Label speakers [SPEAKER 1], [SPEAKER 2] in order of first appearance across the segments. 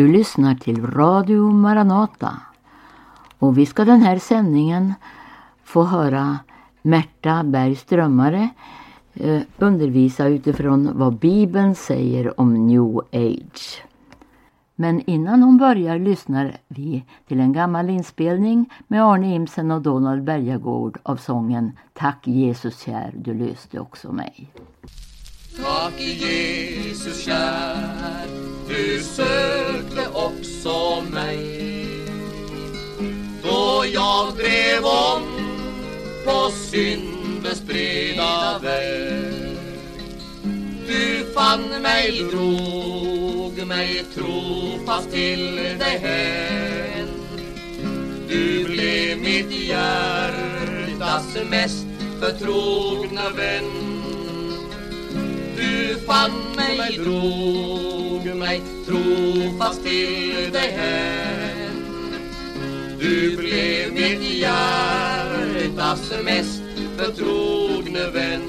[SPEAKER 1] Du lyssnar till Radio Maranata och vi ska den här sändningen få höra Märta Bergströmmare eh, undervisa utifrån vad Bibeln säger om New Age. Men innan hon börjar lyssnar vi till en gammal inspelning med Arne Imsen och Donald Bergagård av sången Tack Jesus kär, du löste också mig.
[SPEAKER 2] Tack Jesus kär, du sökte också mig. Då jag drev om på syndens breda väg. Du fann mig, drog mig trofast till dig hän. Du blev mitt hjärtas mest förtrogna vän. Du fann mig, drog mig trofast till dig hän Du blev mitt hjärtas mest förtrogne vän.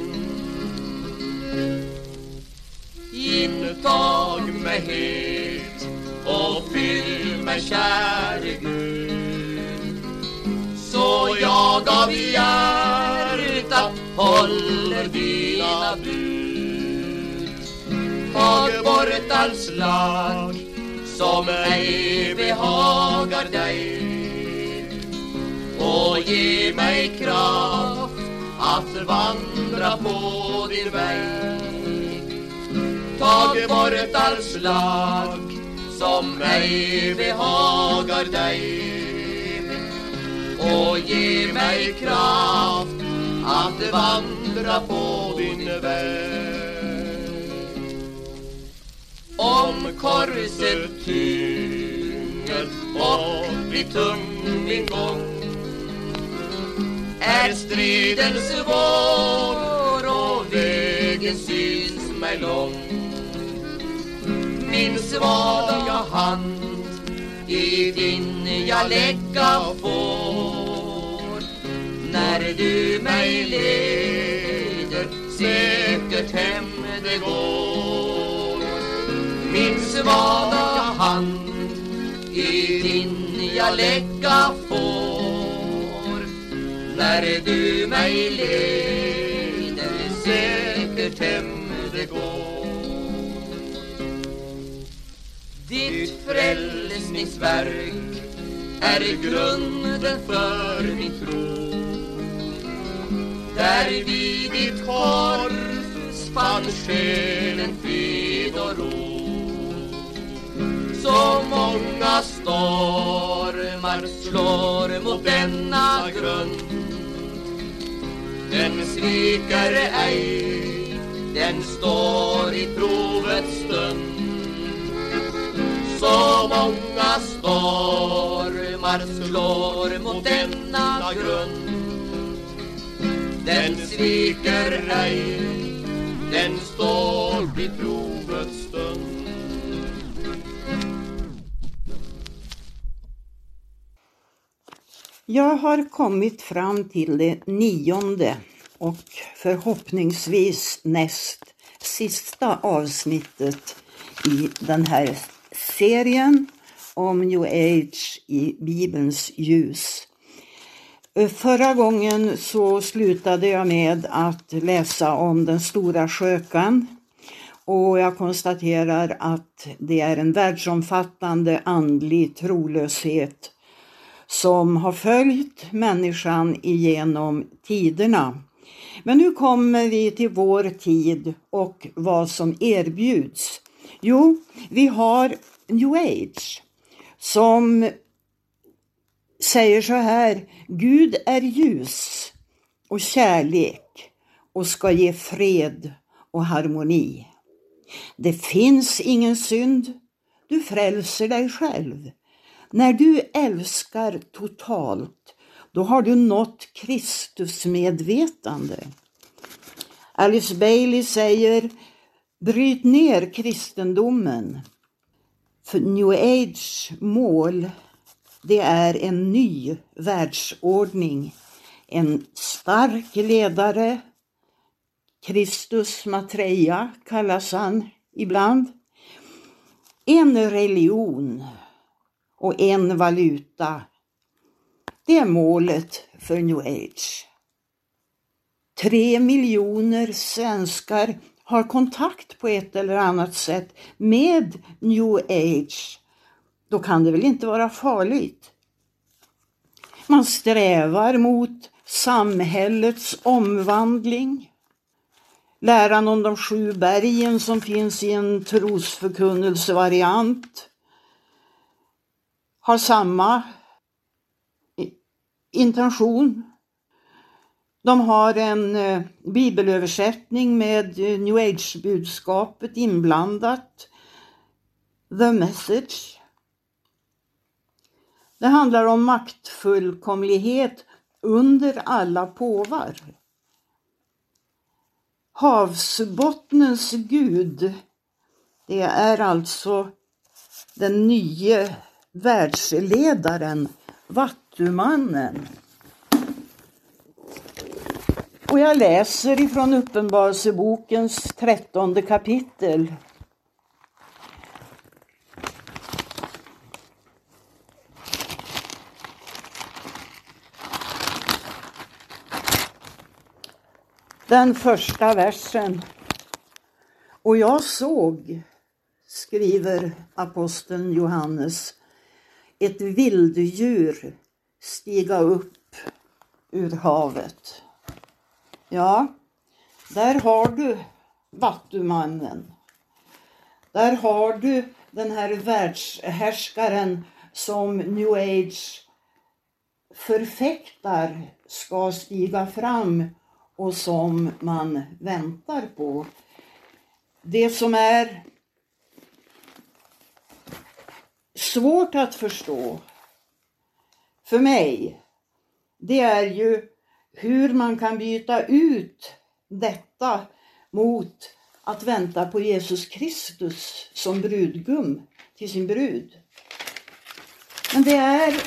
[SPEAKER 2] Intag mig helt och fyll mig kär Gud. Så jag av hjärtat håller dina bud. Tag bort all slag som ej behagar dig och ge mig kraft att vandra på din väg. Tag bort all slag som ej behagar dig och ge mig kraft att vandra på din väg. Om korset tynger och blir tung min gång. Är striden svår och vägen syns mig lång. Min svaga hand i din jag lägga får. När du mig leder säkert hem det går. Min svaga hand i din jag lägga får. När du mig leder säkert hem det går. Ditt frälsningsverk är grunden för min tro. Där vid ditt kors fann själen frid och ro. Så många stormar slår mot denna grund den sviker ej, den står i provets stund. Så många stormar slår mot denna grund. Den sviker ej, den står vid provets stund.
[SPEAKER 3] Jag har kommit fram till det nionde och förhoppningsvis näst sista avsnittet i den här serien om New Age i Bibelns ljus. Förra gången så slutade jag med att läsa om den stora skökan och jag konstaterar att det är en världsomfattande andlig trolöshet som har följt människan genom tiderna. Men nu kommer vi till vår tid och vad som erbjuds. Jo, vi har new age som säger så här, Gud är ljus och kärlek och ska ge fred och harmoni. Det finns ingen synd, du frälser dig själv. När du älskar totalt, då har du nått Kristusmedvetande. Alice Bailey säger, bryt ner kristendomen. För new age mål, det är en ny världsordning. En stark ledare, Kristus Matreja kallas han ibland. En religion och en valuta. Det är målet för new age. Tre miljoner svenskar har kontakt på ett eller annat sätt med new age. Då kan det väl inte vara farligt? Man strävar mot samhällets omvandling. Läran om de sju bergen som finns i en trosförkunnelsevariant har samma intention. De har en eh, bibelöversättning med eh, new age-budskapet inblandat. The message. Det handlar om maktfullkomlighet under alla påvar. Havsbottnens gud, det är alltså den nye världsledaren, Vattumannen. Och jag läser ifrån Uppenbarelsebokens trettonde kapitel. Den första versen. Och jag såg, skriver aposteln Johannes, ett vilddjur stiga upp ur havet. Ja, där har du Vattumannen. Där har du den här världshärskaren som new age förfäktar ska stiga fram och som man väntar på. Det som är svårt att förstå för mig, det är ju hur man kan byta ut detta mot att vänta på Jesus Kristus som brudgum till sin brud. Men det är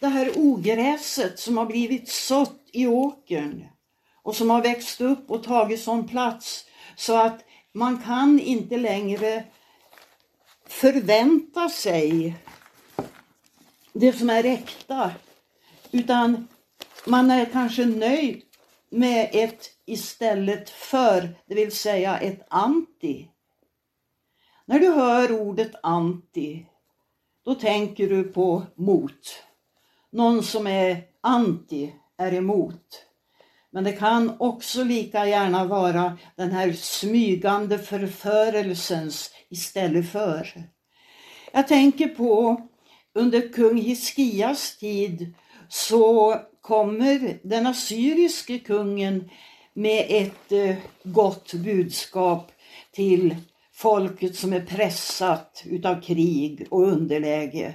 [SPEAKER 3] det här ogräset som har blivit sått i åkern och som har växt upp och tagit sån plats så att man kan inte längre förvänta sig det som är äkta utan man är kanske nöjd med ett istället för, det vill säga ett anti. När du hör ordet anti, då tänker du på mot. Någon som är anti är emot. Men det kan också lika gärna vara den här smygande förförelsens istället för. Jag tänker på under kung Hiskias tid så kommer den assyriske kungen med ett eh, gott budskap till folket som är pressat utav krig och underläge.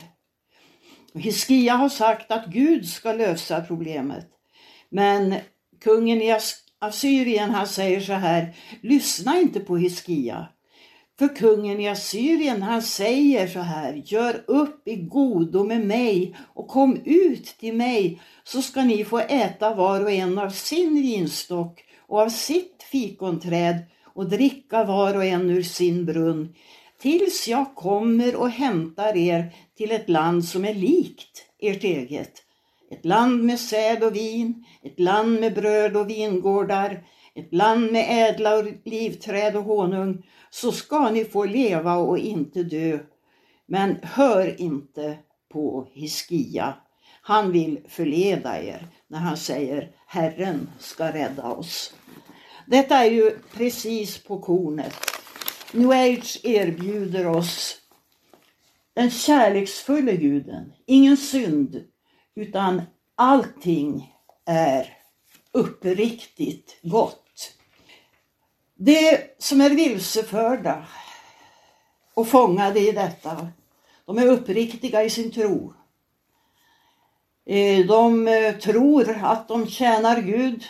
[SPEAKER 3] Hiskia har sagt att Gud ska lösa problemet. Men kungen i Assyrien han säger så här, lyssna inte på Hiskia. För kungen i Assyrien han säger så här, gör upp i godo med mig och kom ut till mig så ska ni få äta var och en av sin vinstock och av sitt fikonträd och dricka var och en ur sin brunn tills jag kommer och hämtar er till ett land som är likt ert eget. Ett land med säd och vin, ett land med bröd och vingårdar, ett land med ädla livträd och honung, så ska ni få leva och inte dö. Men hör inte på Hiskia. Han vill förleda er när han säger Herren ska rädda oss. Detta är ju precis på kornet. New Age erbjuder oss den kärleksfulla guden, ingen synd, utan allting är uppriktigt gott. Det som är vilseförda och fångade i detta, de är uppriktiga i sin tro. Eh, de eh, tror att de tjänar Gud.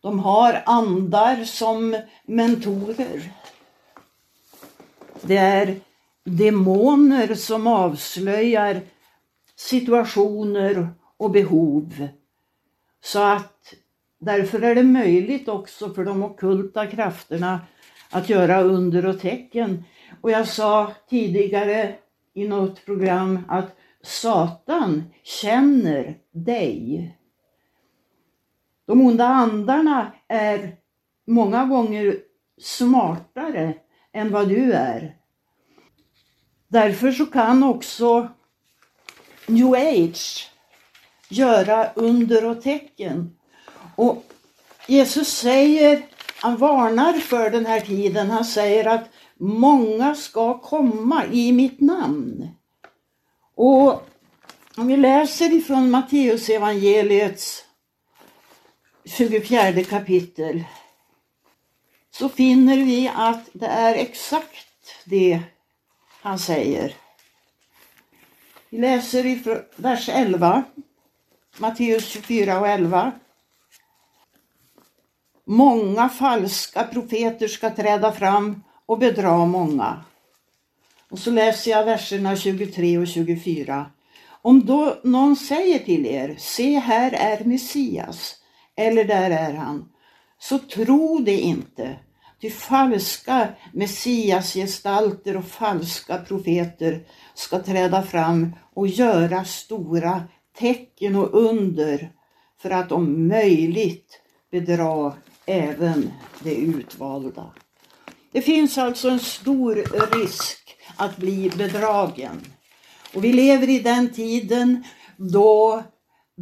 [SPEAKER 3] De har andar som mentorer. Det är demoner som avslöjar situationer och behov så att Därför är det möjligt också för de okulta krafterna att göra under och tecken. Och jag sa tidigare i något program att Satan känner dig. De onda andarna är många gånger smartare än vad du är. Därför så kan också new age göra under och tecken. Och Jesus säger, han varnar för den här tiden, han säger att många ska komma i mitt namn. Och om vi läser ifrån Matteus evangeliets 24 kapitel så finner vi att det är exakt det han säger. Vi läser i vers 11, Matteus 24 och 11. Många falska profeter ska träda fram och bedra många. Och så läser jag verserna 23 och 24. Om då någon säger till er, se här är Messias, eller där är han, så tro det inte. Ty falska messiasgestalter och falska profeter ska träda fram och göra stora tecken och under för att om möjligt bedra även de utvalda. Det finns alltså en stor risk att bli bedragen. Och vi lever i den tiden då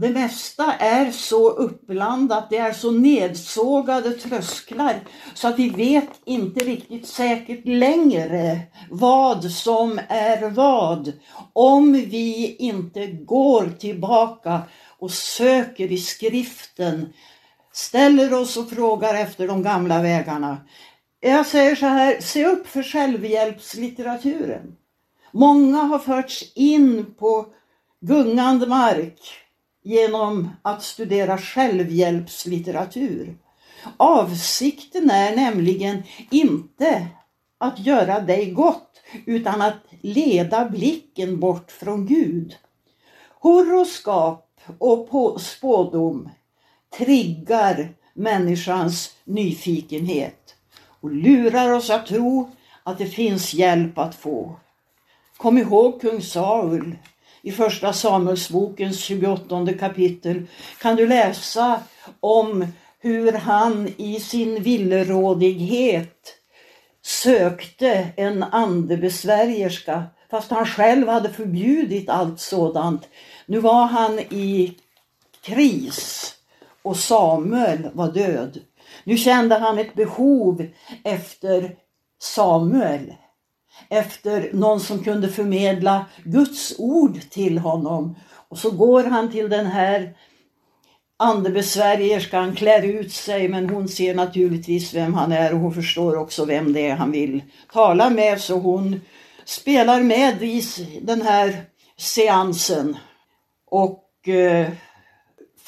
[SPEAKER 3] det mesta är så uppblandat, det är så nedsågade trösklar så att vi vet inte riktigt säkert längre vad som är vad om vi inte går tillbaka och söker i skriften, ställer oss och frågar efter de gamla vägarna. Jag säger så här, se upp för självhjälpslitteraturen. Många har förts in på gungande mark genom att studera självhjälpslitteratur. Avsikten är nämligen inte att göra dig gott utan att leda blicken bort från Gud. Horoskap och spådom triggar människans nyfikenhet och lurar oss att tro att det finns hjälp att få. Kom ihåg kung Saul i första Samuelsbokens 28 kapitel kan du läsa om hur han i sin villrådighet sökte en andebesvärjerska fast han själv hade förbjudit allt sådant. Nu var han i kris och Samuel var död. Nu kände han ett behov efter Samuel efter någon som kunde förmedla Guds ord till honom. Och så går han till den här andebesvärjerskan, klär ut sig men hon ser naturligtvis vem han är och hon förstår också vem det är han vill tala med så hon spelar med i den här seansen och eh,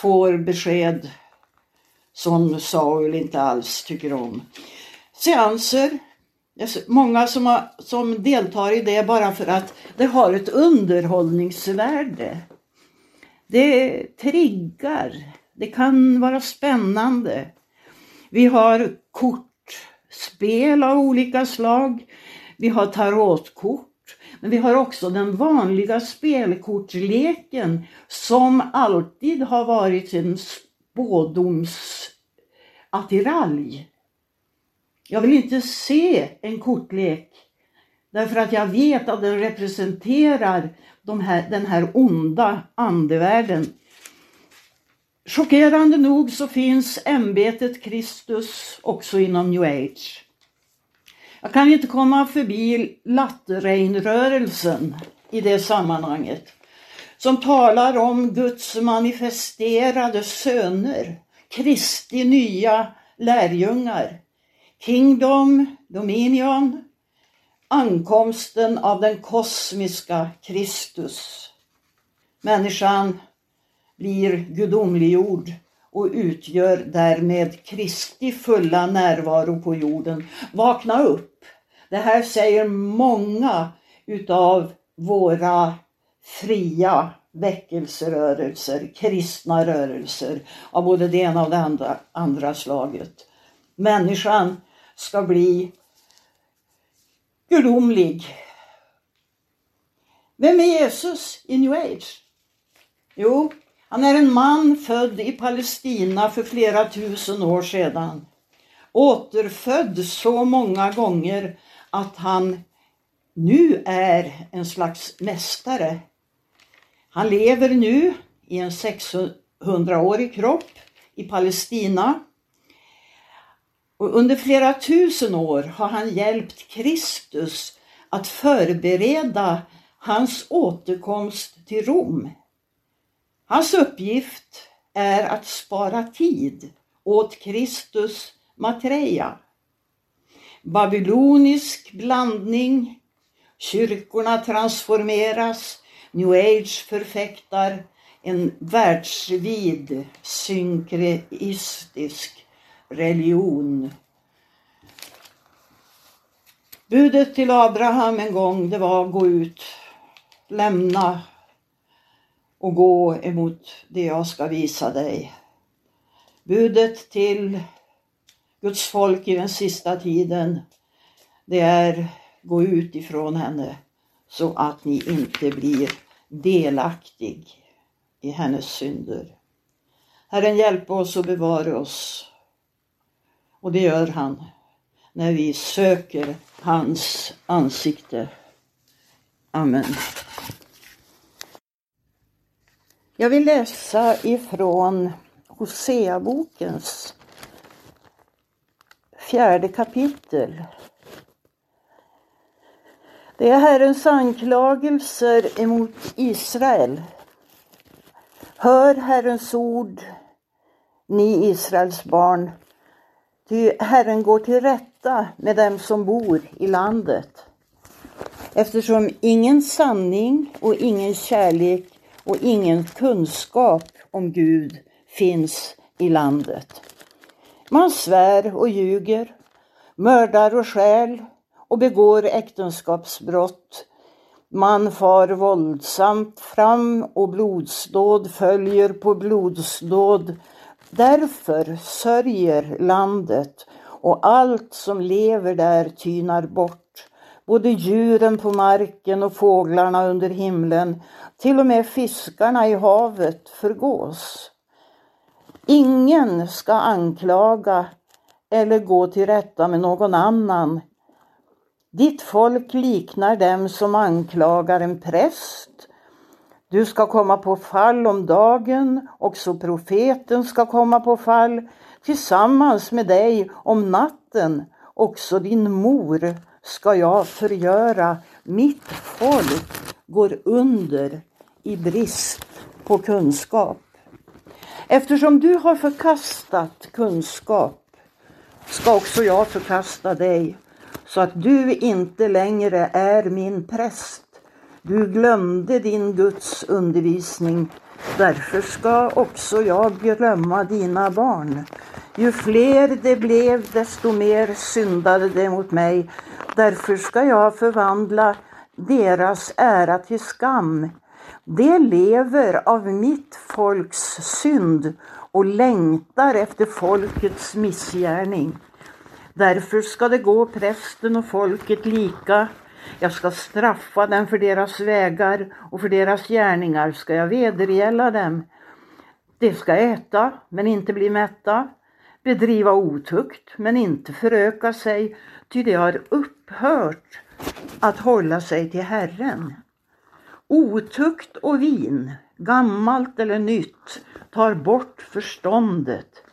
[SPEAKER 3] får besked som Saul inte alls tycker om. Seanser alltså, Många som, har, som deltar i det bara för att det har ett underhållningsvärde. Det triggar. Det kan vara spännande. Vi har kortspel av olika slag. Vi har tarotkort. Men vi har också den vanliga spelkortsleken som alltid har varit en spådomsattiralj. Jag vill inte se en kortlek därför att jag vet att den representerar de här, den här onda andevärlden. Chockerande nog så finns ämbetet Kristus också inom new age. Jag kan inte komma förbi Lattereinrörelsen i det sammanhanget. Som talar om Guds manifesterade söner, Kristi nya lärjungar. Kingdom, Dominion, ankomsten av den kosmiska Kristus. Människan blir gudomliggjord och utgör därmed Kristi fulla närvaro på jorden. Vakna upp! Det här säger många utav våra fria väckelserörelser, kristna rörelser av både det ena och det andra, andra slaget. Människan ska bli gudomlig. Vem är Jesus i New Age? Jo, han är en man född i Palestina för flera tusen år sedan. Återfödd så många gånger att han nu är en slags mästare. Han lever nu i en 600-årig kropp i Palestina. Och under flera tusen år har han hjälpt Kristus att förbereda hans återkomst till Rom. Hans uppgift är att spara tid åt Kristus Matreja. Babylonisk blandning, kyrkorna transformeras, new age förfäktar en världsvid synkreistisk religion. Budet till Abraham en gång det var gå ut, lämna och gå emot det jag ska visa dig. Budet till Guds folk i den sista tiden det är gå ut ifrån henne så att ni inte blir delaktig i hennes synder. Herren hjälp oss och bevara oss. Och det gör han när vi söker hans ansikte. Amen. Jag vill läsa ifrån Hoseabokens fjärde kapitel. Det är Herrens anklagelser emot Israel. Hör Herrens ord, ni Israels barn, ty Herren går till rätta med dem som bor i landet. Eftersom ingen sanning och ingen kärlek och ingen kunskap om Gud finns i landet. Man svär och ljuger, mördar och stjäl och begår äktenskapsbrott. Man far våldsamt fram och blodsdåd följer på blodsdåd. Därför sörjer landet och allt som lever där tynar bort. Både djuren på marken och fåglarna under himlen, till och med fiskarna i havet förgås. Ingen ska anklaga eller gå till rätta med någon annan. Ditt folk liknar dem som anklagar en präst. Du ska komma på fall om dagen, också profeten ska komma på fall tillsammans med dig om natten, också din mor ska jag förgöra. Mitt folk går under i brist på kunskap. Eftersom du har förkastat kunskap ska också jag förkasta dig så att du inte längre är min präst. Du glömde din Guds undervisning. Därför ska också jag glömma dina barn. Ju fler det blev, desto mer syndade de mot mig. Därför ska jag förvandla deras ära till skam. De lever av mitt folks synd och längtar efter folkets missgärning. Därför ska det gå prästen och folket lika. Jag ska straffa dem för deras vägar och för deras gärningar ska jag vedergälla dem. De ska äta men inte bli mätta, bedriva otukt men inte föröka sig, ty de har upphört att hålla sig till Herren. Otukt och vin, gammalt eller nytt, tar bort förståndet.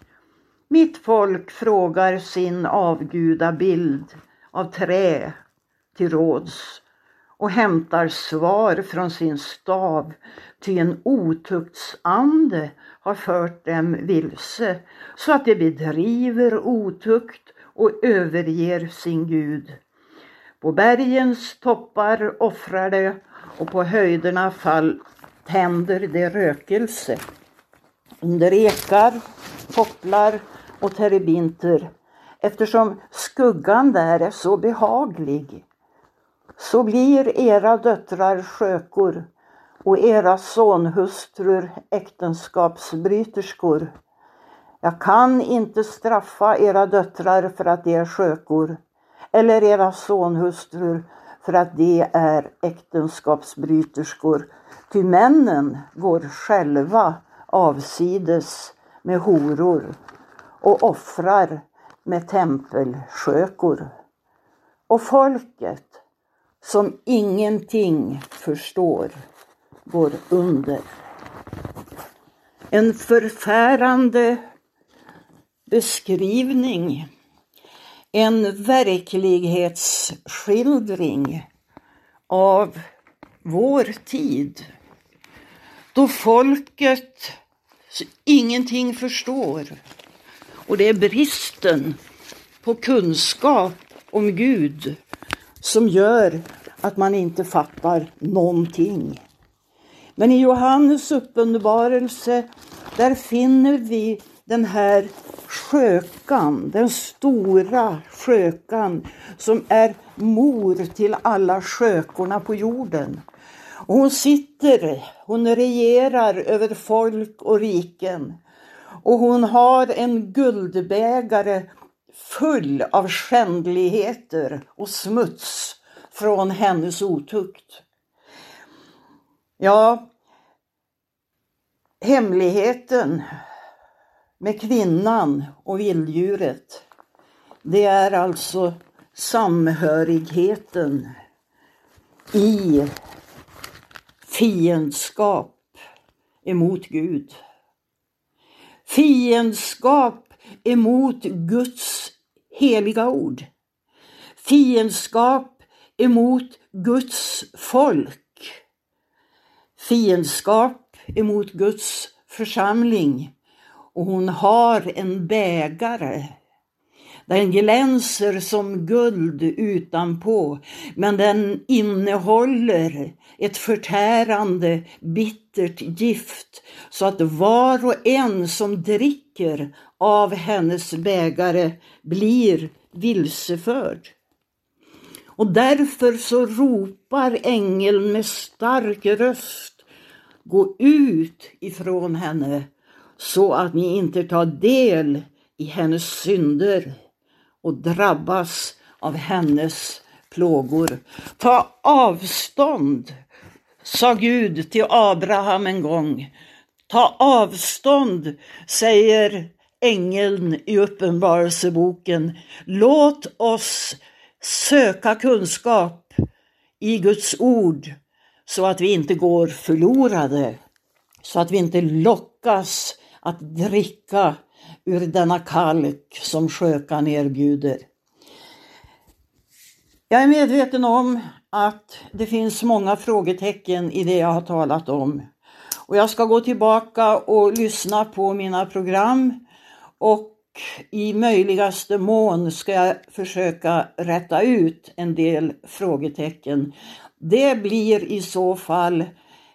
[SPEAKER 3] Mitt folk frågar sin avgudabild av trä till råds och hämtar svar från sin stav, ty en otuktsande har fört dem vilse, så att de bedriver otukt och överger sin Gud. På bergens toppar offrar de och på höjderna fall tänder de rökelse. Under ekar, popplar och terebinter eftersom skuggan där är så behaglig. Så blir era döttrar skökor och era sonhustrur äktenskapsbryterskor. Jag kan inte straffa era döttrar för att de är skökor eller era sonhustrur för att de är äktenskapsbryterskor. Ty männen går själva avsides med horor och offrar med tempelskökor. Och folket som ingenting förstår går under. En förfärande beskrivning, en verklighetsskildring av vår tid. Då folket ingenting förstår. Och det är bristen på kunskap om Gud som gör att man inte fattar någonting. Men i Johannes uppenbarelse, där finner vi den här skökan, den stora skökan som är mor till alla skökorna på jorden. Och hon sitter, hon regerar över folk och riken. Och hon har en guldbägare full av skändligheter och smuts från hennes otukt. Ja, hemligheten med kvinnan och vilddjuret, det är alltså samhörigheten i fiendskap emot Gud. Fiendskap emot Guds heliga ord. Fiendskap emot Guds folk. Fiendskap emot Guds församling. Och hon har en bägare. Den glänser som guld utanpå, men den innehåller ett förtärande bittert gift så att var och en som dricker av hennes bägare blir vilseförd. Och därför så ropar ängeln med stark röst Gå ut ifrån henne så att ni inte tar del i hennes synder och drabbas av hennes plågor. Ta avstånd, sa Gud till Abraham en gång. Ta avstånd, säger ängeln i Uppenbarelseboken. Låt oss söka kunskap i Guds ord så att vi inte går förlorade, så att vi inte lockas att dricka ur denna kalk som skökan erbjuder. Jag är medveten om att det finns många frågetecken i det jag har talat om. Och jag ska gå tillbaka och lyssna på mina program och i möjligaste mån ska jag försöka rätta ut en del frågetecken. Det blir i så fall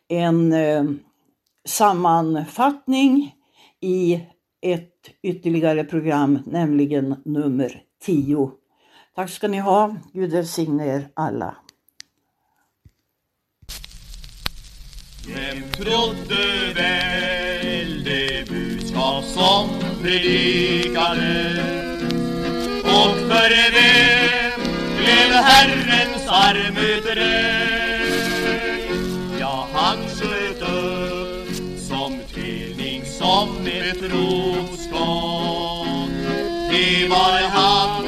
[SPEAKER 3] en eh, sammanfattning i ett ytterligare program, nämligen nummer 10. Tack ska ni ha. Gud välsigne er alla.
[SPEAKER 4] Vem trodde väl det budskap som predikade? Och för vem blev Herrens arm utredd? Var han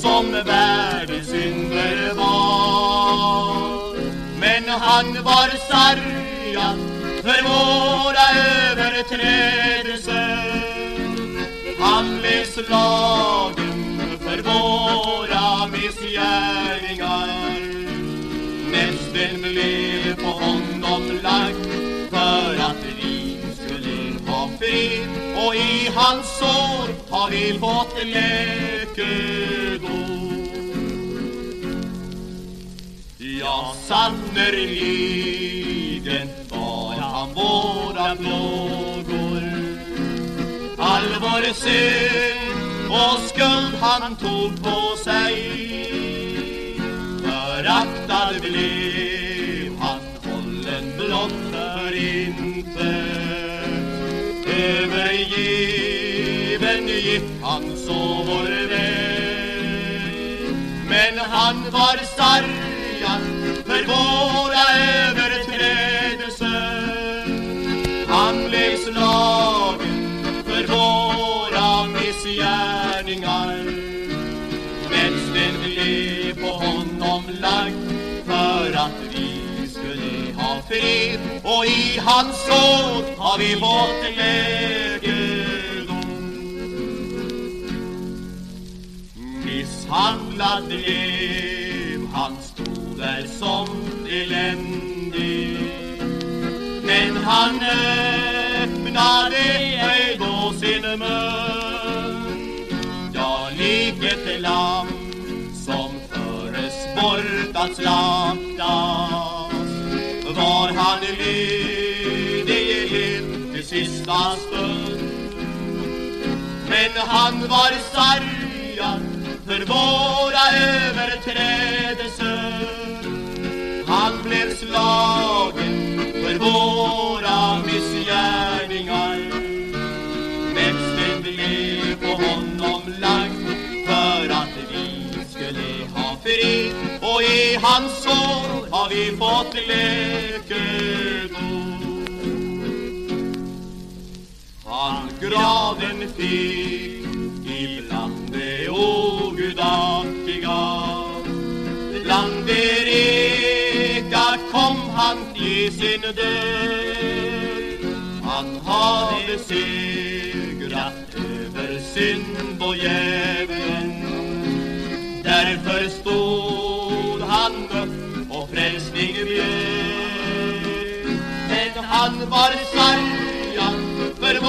[SPEAKER 4] som världens synder var. Men han var sargad för våra överträdelser. Han blev slagen för våra och i hans sår har vi fått läkedom. Ja, sannerligen var han våra plågor All vår synd och skuld han tog på sig Föraktad blev även gick han så vår väg Men han var sargad för våra överträdelser. Han blev slagen för våra missgärningar. Men blev på honom lagd för att vi skulle ha fred. Och i hans sår har vi fått glädje. Misshandlad blev han stod där som eländig. Men han öppnade ej då sin mun. Ja, lik ett lamm som föres bort att slaktas. Var han lydig helt till sista stund. Men han var sargad för våra överträdelser. Han blev slagen för våra missgärningar. Men blev på honom lagd för att vi skulle ha fred. Och i hans sår har vi fått läkedom han graven fick ibland det ogudaktiga Bland er ekar kom han i sin död. Han hade segrat över synd och djävulen. Därför stod han upp och frälsning bjöd. Men han var sargad för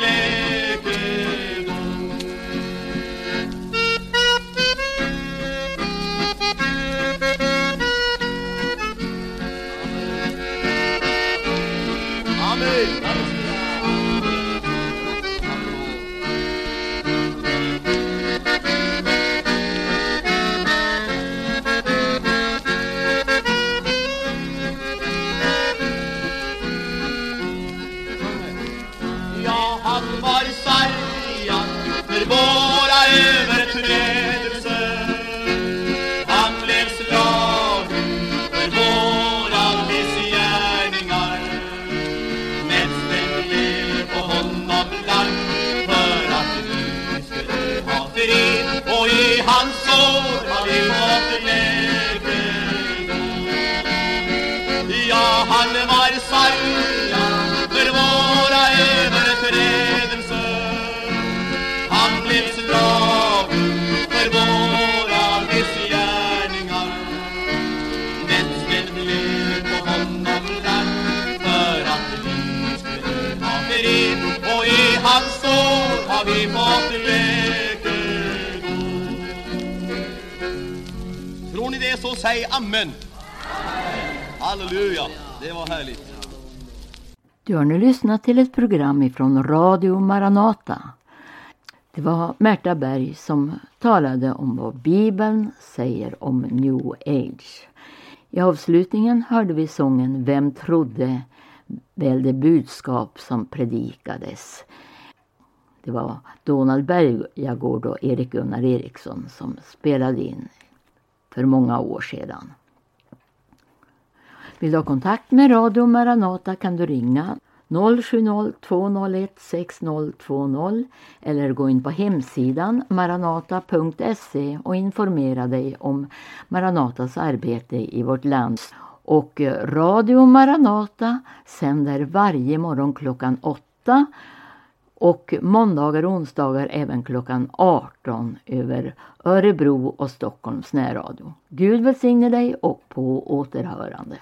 [SPEAKER 4] fått säg amen Halleluja, det var härligt
[SPEAKER 1] Du har nu lyssnat till ett program ifrån Radio Maranata. Det var Märta Berg som talade om vad Bibeln säger om New Age. I avslutningen hörde vi sången Vem trodde väl det budskap som predikades. Det var Donald Bergagård och Erik Gunnar Eriksson som spelade in för många år sedan. Vill du ha kontakt med Radio Maranata kan du ringa 070-201 6020 eller gå in på hemsidan maranata.se och informera dig om Maranatas arbete i vårt land. Och eh, Radio Maranata sänder varje morgon klockan 8 och måndagar och onsdagar även klockan 18 över Örebro och Stockholms närradio. Gud välsigne dig och på återhörande.